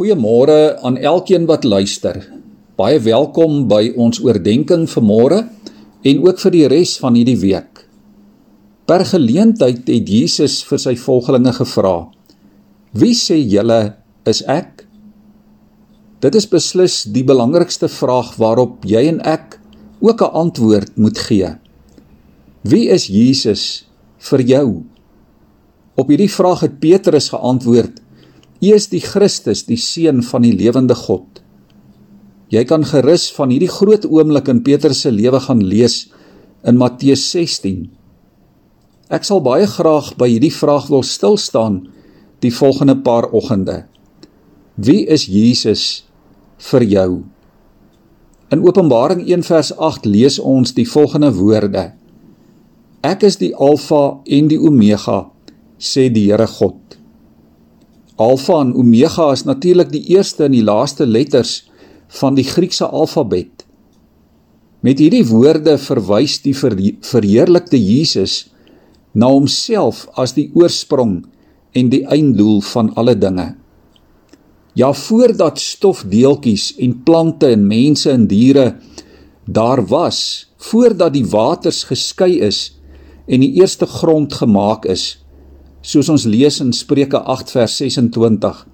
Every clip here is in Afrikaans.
Goeiemôre aan elkeen wat luister. Baie welkom by ons oordeenking vir môre en ook vir die res van hierdie week. Per geleentheid het Jesus vir sy volgelinge gevra: "Wie sê julle is ek?" Dit is beslis die belangrikste vraag waarop jy en ek ook 'n antwoord moet gee. Wie is Jesus vir jou? Op hierdie vraag het Petrus geantwoord: U is die Christus, die seun van die lewende God. Jy kan gerus van hierdie groot oomblik in Petrus se lewe gaan lees in Matteus 16. Ek sal baie graag by hierdie vraag wil stil staan die volgende paar oggende. Wie is Jesus vir jou? In Openbaring 1 vers 8 lees ons die volgende woorde: Ek is die Alfa en die Omega, sê die Here God. Alfa en Omega is natuurlik die eerste en die laaste letters van die Griekse alfabet. Met hierdie woorde verwys die verheerlikte Jesus na homself as die oorsprong en die einddoel van alle dinge. Ja, voordat stofdeeltjies en plante en mense en diere daar was, voordat die waters geskei is en die eerste grond gemaak is, soos ons lees in Spreuke 8 vers 26.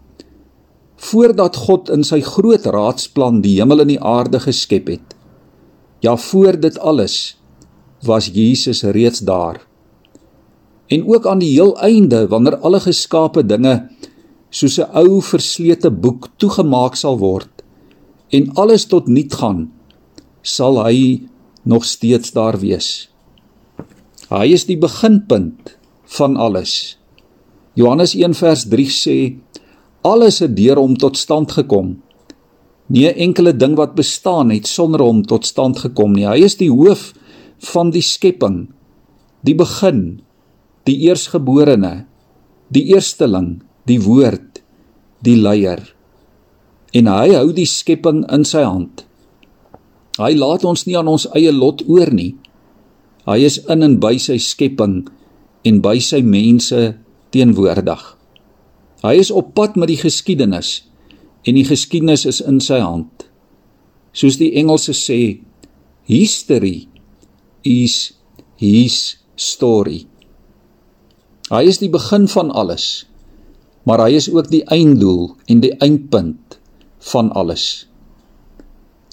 Voordat God in sy groot raadsplan die hemel en die aarde geskep het, ja voor dit alles was Jesus reeds daar. En ook aan die heel einde wanneer alle geskape dinge soos 'n ou verslete boek toegemaak sal word en alles tot niet gaan, sal hy nog steeds daar wees. Hy is die beginpunt van alles. Johannes 1 vers 3 sê alles het deur hom tot stand gekom. Nie 'n enkele ding wat bestaan het sonder hom tot stand gekom nie. Hy is die hoof van die skepping, die begin, die eersgeborene, die eersteling, die woord, die leier. En hy hou die skepping in sy hand. Hy laat ons nie aan ons eie lot oor nie. Hy is in en by sy skepping en by sy mense teenwoordig. Hy is op pad met die geskiedenis en die geskiedenis is in sy hand. Soos die Engelse sê, history is his story. Hy is die begin van alles, maar hy is ook die einddoel en die eindpunt van alles.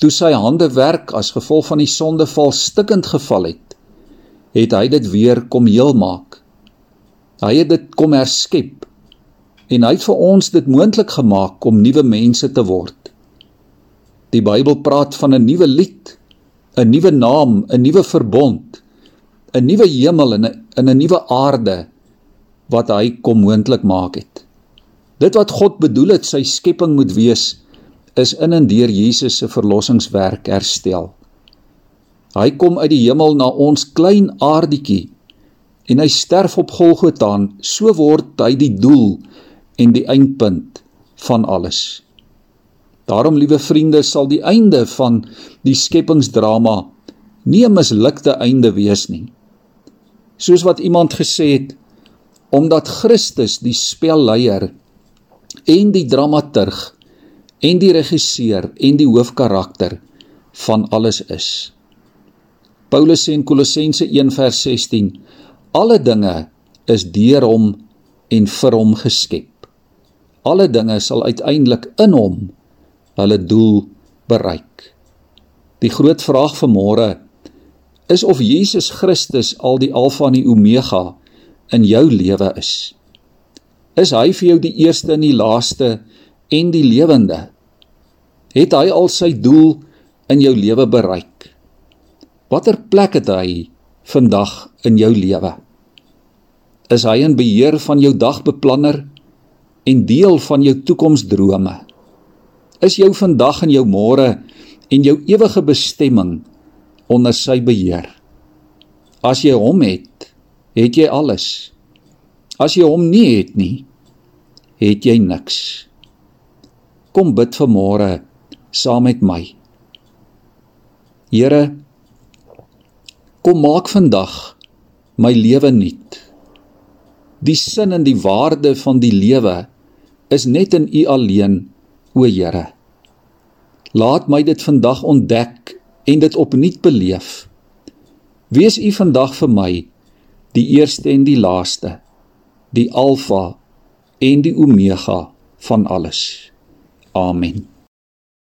Toe sy hande werk as gevolg van die sondeval stikkend geval het, het hy dit weer kom heel maak. Hy het dit kom herskep en hy het vir ons dit moontlik gemaak om nuwe mense te word. Die Bybel praat van 'n nuwe lied, 'n nuwe naam, 'n nuwe verbond, 'n nuwe hemel en 'n 'n nuwe aarde wat hy kom moontlik maak het. Dit wat God bedoel het sy skepping moet wees, is in en deur Jesus se verlossingswerk herstel. Hy kom uit die hemel na ons klein aardetjie en hy sterf op Golgotha, so word hy die doel en die eindpunt van alles. Daarom liewe vriende, sal die einde van die skepingsdrama nie 'n mislukte einde wees nie. Soos wat iemand gesê het, omdat Christus die spelleier en die dramaturg en die regisseur en die hoofkarakter van alles is. Paulus sê in Kolossense 1:16 Alle dinge is deur hom en vir hom geskep. Alle dinge sal uiteindelik in hom hulle doel bereik. Die groot vraag vir môre is of Jesus Christus al die alfa en die omega in jou lewe is. Is hy vir jou die eerste en die laaste en die lewende? Het hy al sy doel in jou lewe bereik? Watter plek het hy vandag in jou lewe? Is hy in beheer van jou dagbeplanner en deel van jou toekomsdrome? Is jou vandag en jou môre en jou ewige bestemming onder sy beheer? As jy hom het, het jy alles. As jy hom nie het nie, het jy niks. Kom bid vir môre saam met my. Here, kom maak vandag my lewe nuut. Die sin en die waarde van die lewe is net in U alleen o Here. Laat my dit vandag ontdek en dit opnuut beleef. Wees U vandag vir my die eerste en die laaste, die alfa en die omega van alles. Amen.